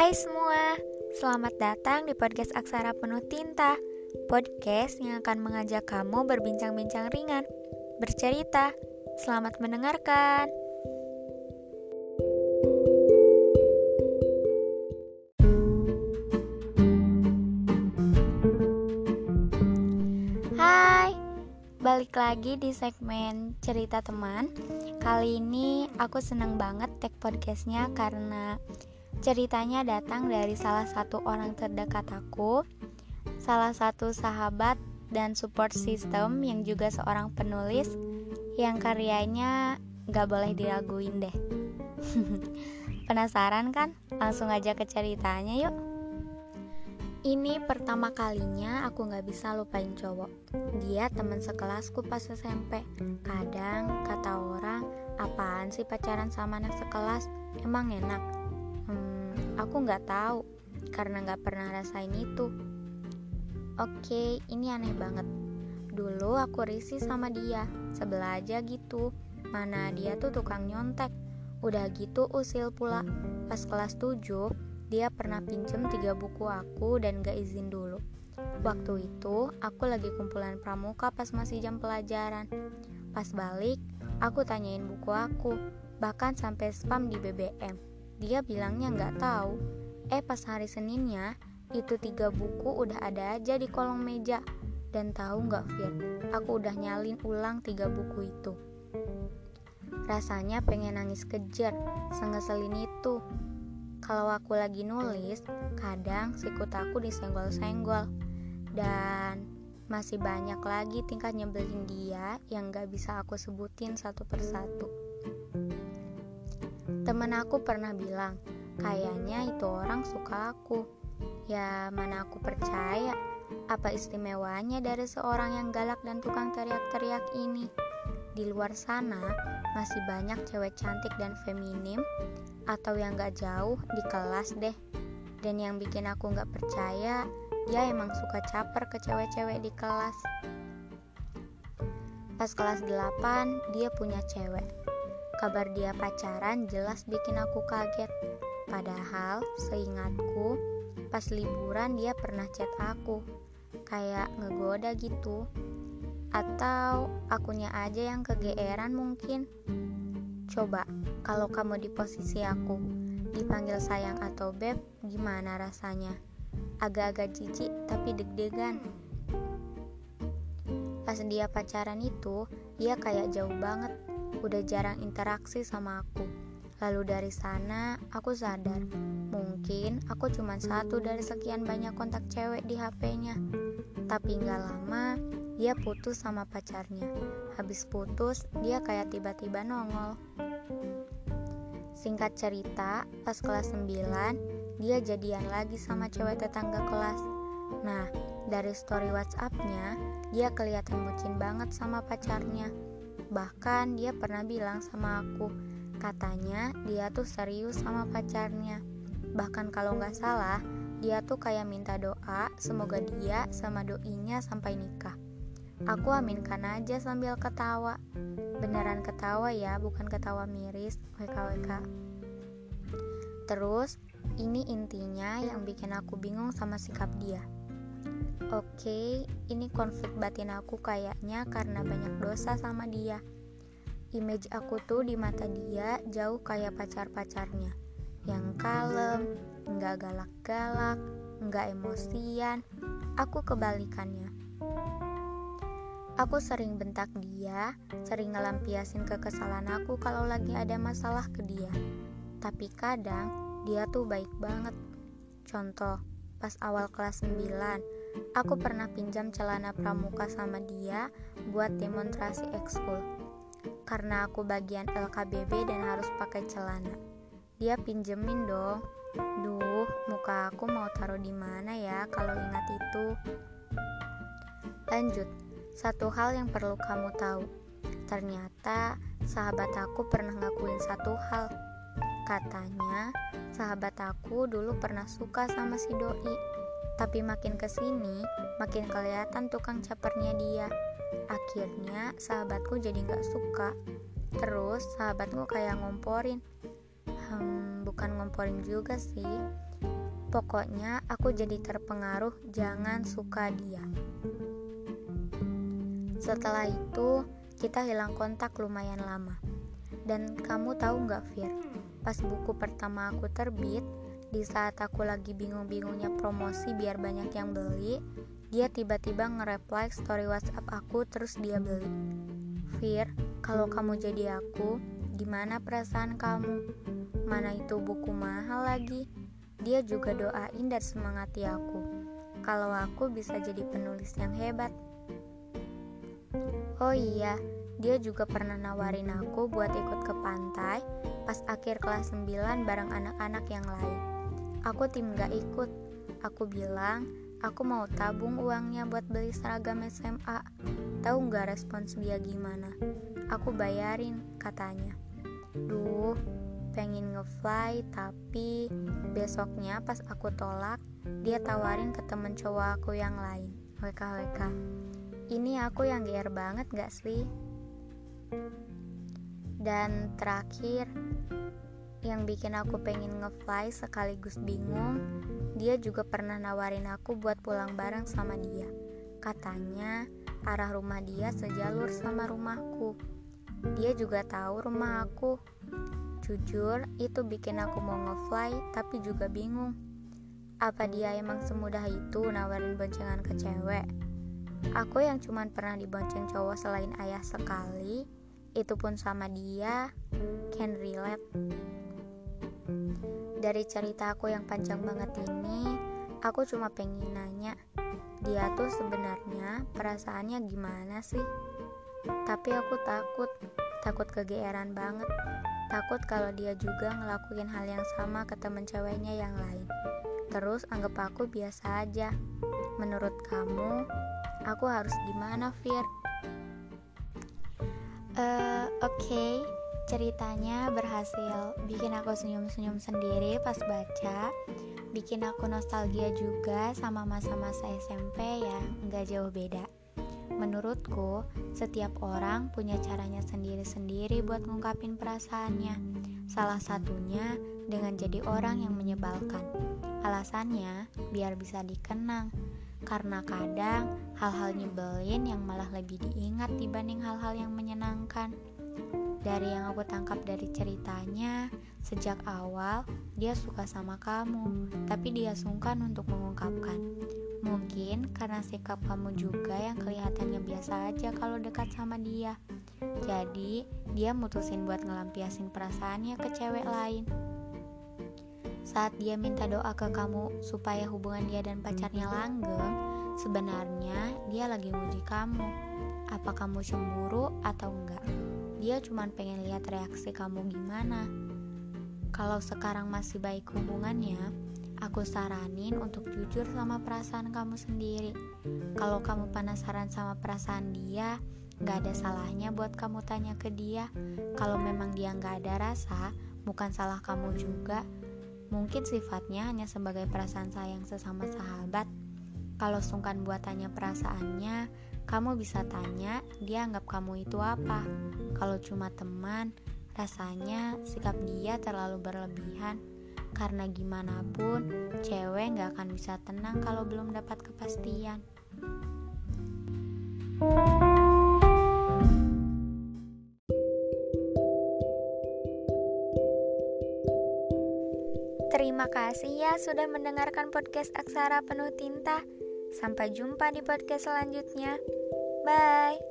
Hai semua, selamat datang di podcast Aksara Penuh Tinta Podcast yang akan mengajak kamu berbincang-bincang ringan Bercerita, selamat mendengarkan. Hai, balik lagi di segmen cerita teman. Kali ini aku seneng banget tag podcastnya karena Ceritanya datang dari salah satu orang terdekat aku, salah satu sahabat dan support system yang juga seorang penulis yang karyanya gak boleh diraguin deh. Penasaran kan? Langsung aja ke ceritanya yuk. Ini pertama kalinya aku gak bisa lupain cowok. Dia teman sekelasku pas SMP. Kadang kata orang, apaan sih pacaran sama anak sekelas? Emang enak? Aku nggak tahu karena nggak pernah rasain itu. Oke, ini aneh banget. Dulu aku risih sama dia, sebelah aja gitu. Mana dia tuh tukang nyontek. Udah gitu usil pula. Pas kelas 7, dia pernah pinjem tiga buku aku dan gak izin dulu. Waktu itu, aku lagi kumpulan pramuka pas masih jam pelajaran. Pas balik, aku tanyain buku aku, bahkan sampai spam di BBM. Dia bilangnya nggak tahu. Eh pas hari Seninnya, itu tiga buku udah ada aja di kolong meja. Dan tahu nggak Fir, aku udah nyalin ulang tiga buku itu. Rasanya pengen nangis kejar, sengeselin itu. Kalau aku lagi nulis, kadang sikut aku disenggol-senggol. Dan masih banyak lagi tingkah nyebelin dia yang gak bisa aku sebutin satu persatu. Temen aku pernah bilang, kayaknya itu orang suka aku. Ya, mana aku percaya. Apa istimewanya dari seorang yang galak dan tukang teriak-teriak ini? Di luar sana, masih banyak cewek cantik dan feminim, atau yang gak jauh di kelas deh. Dan yang bikin aku gak percaya, dia emang suka caper ke cewek-cewek di kelas. Pas kelas 8, dia punya cewek Kabar dia pacaran jelas bikin aku kaget. Padahal seingatku, pas liburan dia pernah chat aku. Kayak ngegoda gitu. Atau akunya aja yang kegeeran mungkin. Coba, kalau kamu di posisi aku, dipanggil sayang atau beb, gimana rasanya? Agak-agak jijik tapi deg-degan. Pas dia pacaran itu, dia kayak jauh banget udah jarang interaksi sama aku. Lalu dari sana, aku sadar, mungkin aku cuma satu dari sekian banyak kontak cewek di HP-nya. Tapi nggak lama, dia putus sama pacarnya. Habis putus, dia kayak tiba-tiba nongol. Singkat cerita, pas kelas 9, dia jadian lagi sama cewek tetangga kelas. Nah, dari story WhatsApp-nya, dia kelihatan bucin banget sama pacarnya. Bahkan dia pernah bilang sama aku, katanya dia tuh serius sama pacarnya. Bahkan kalau nggak salah, dia tuh kayak minta doa semoga dia sama doinya sampai nikah. Aku aminkan aja sambil ketawa. Beneran ketawa ya, bukan ketawa miris, WKWK. Terus, ini intinya yang bikin aku bingung sama sikap dia. Oke, ini konflik batin aku kayaknya karena banyak dosa sama dia. Image aku tuh di mata dia jauh kayak pacar-pacarnya. Yang kalem, nggak galak-galak, nggak emosian. Aku kebalikannya. Aku sering bentak dia, sering ngelampiasin kekesalan aku kalau lagi ada masalah ke dia. Tapi kadang dia tuh baik banget. Contoh, pas awal kelas 9, Aku pernah pinjam celana pramuka sama dia buat demonstrasi ekskul. Karena aku bagian LKBB dan harus pakai celana. Dia pinjemin dong. Duh, muka aku mau taruh di mana ya kalau ingat itu. Lanjut, satu hal yang perlu kamu tahu. Ternyata sahabat aku pernah ngakuin satu hal. Katanya, sahabat aku dulu pernah suka sama si doi tapi makin ke sini, makin kelihatan tukang capernya dia. Akhirnya sahabatku jadi gak suka. Terus sahabatku kayak ngomporin. Hmm, bukan ngomporin juga sih. Pokoknya aku jadi terpengaruh jangan suka dia. Setelah itu kita hilang kontak lumayan lama. Dan kamu tahu nggak Fir, pas buku pertama aku terbit, di saat aku lagi bingung-bingungnya promosi biar banyak yang beli, dia tiba-tiba nge-reply story WhatsApp aku terus dia beli. Fir, kalau kamu jadi aku, gimana perasaan kamu? Mana itu buku mahal lagi? Dia juga doain dan semangati aku. Kalau aku bisa jadi penulis yang hebat. Oh iya, dia juga pernah nawarin aku buat ikut ke pantai pas akhir kelas 9 bareng anak-anak yang lain. Aku tim gak ikut. Aku bilang, aku mau tabung uangnya buat beli seragam SMA. Tahu gak respons dia gimana? Aku bayarin, katanya. Duh, pengen ngefly tapi besoknya pas aku tolak dia tawarin ke temen cowok aku yang lain WKWK ini aku yang GR banget gak sih dan terakhir yang bikin aku pengen ngefly sekaligus bingung dia juga pernah nawarin aku buat pulang bareng sama dia katanya arah rumah dia sejalur sama rumahku dia juga tahu rumah aku Jujur, itu bikin aku mau ngefly tapi juga bingung. Apa dia emang semudah itu nawarin boncengan ke cewek? Aku yang cuman pernah dibonceng cowok selain ayah sekali, itu pun sama dia, can relate. Dari cerita aku yang panjang banget ini, aku cuma pengen nanya, dia tuh sebenarnya perasaannya gimana sih? Tapi aku takut, takut kegeeran banget. Takut kalau dia juga ngelakuin hal yang sama ke temen ceweknya yang lain. Terus anggap aku biasa aja. Menurut kamu, aku harus gimana, Fir? Uh, Oke, okay. Ceritanya berhasil bikin aku senyum-senyum sendiri pas baca. Bikin aku nostalgia juga sama masa-masa SMP ya, nggak jauh beda. Menurutku, setiap orang punya caranya sendiri-sendiri buat ngungkapin perasaannya. Salah satunya dengan jadi orang yang menyebalkan. Alasannya biar bisa dikenang. Karena kadang hal-hal nyebelin yang malah lebih diingat dibanding hal-hal yang menyenangkan. Dari yang aku tangkap dari ceritanya, sejak awal dia suka sama kamu, tapi dia sungkan untuk mengungkapkan. Mungkin karena sikap kamu juga yang kelihatannya biasa aja kalau dekat sama dia. Jadi, dia mutusin buat ngelampiasin perasaannya ke cewek lain. Saat dia minta doa ke kamu supaya hubungan dia dan pacarnya langgeng, sebenarnya dia lagi nguji kamu. Apa kamu cemburu atau enggak? Dia cuma pengen lihat reaksi kamu gimana. Kalau sekarang masih baik hubungannya, Aku saranin untuk jujur sama perasaan kamu sendiri. Kalau kamu penasaran sama perasaan dia, gak ada salahnya buat kamu tanya ke dia. Kalau memang dia gak ada rasa, bukan salah kamu juga. Mungkin sifatnya hanya sebagai perasaan sayang sesama sahabat. Kalau sungkan buat tanya perasaannya, kamu bisa tanya dia anggap kamu itu apa. Kalau cuma teman, rasanya sikap dia terlalu berlebihan. Karena gimana pun, cewek gak akan bisa tenang kalau belum dapat kepastian. Terima kasih ya sudah mendengarkan podcast Aksara Penuh Tinta. Sampai jumpa di podcast selanjutnya. Bye.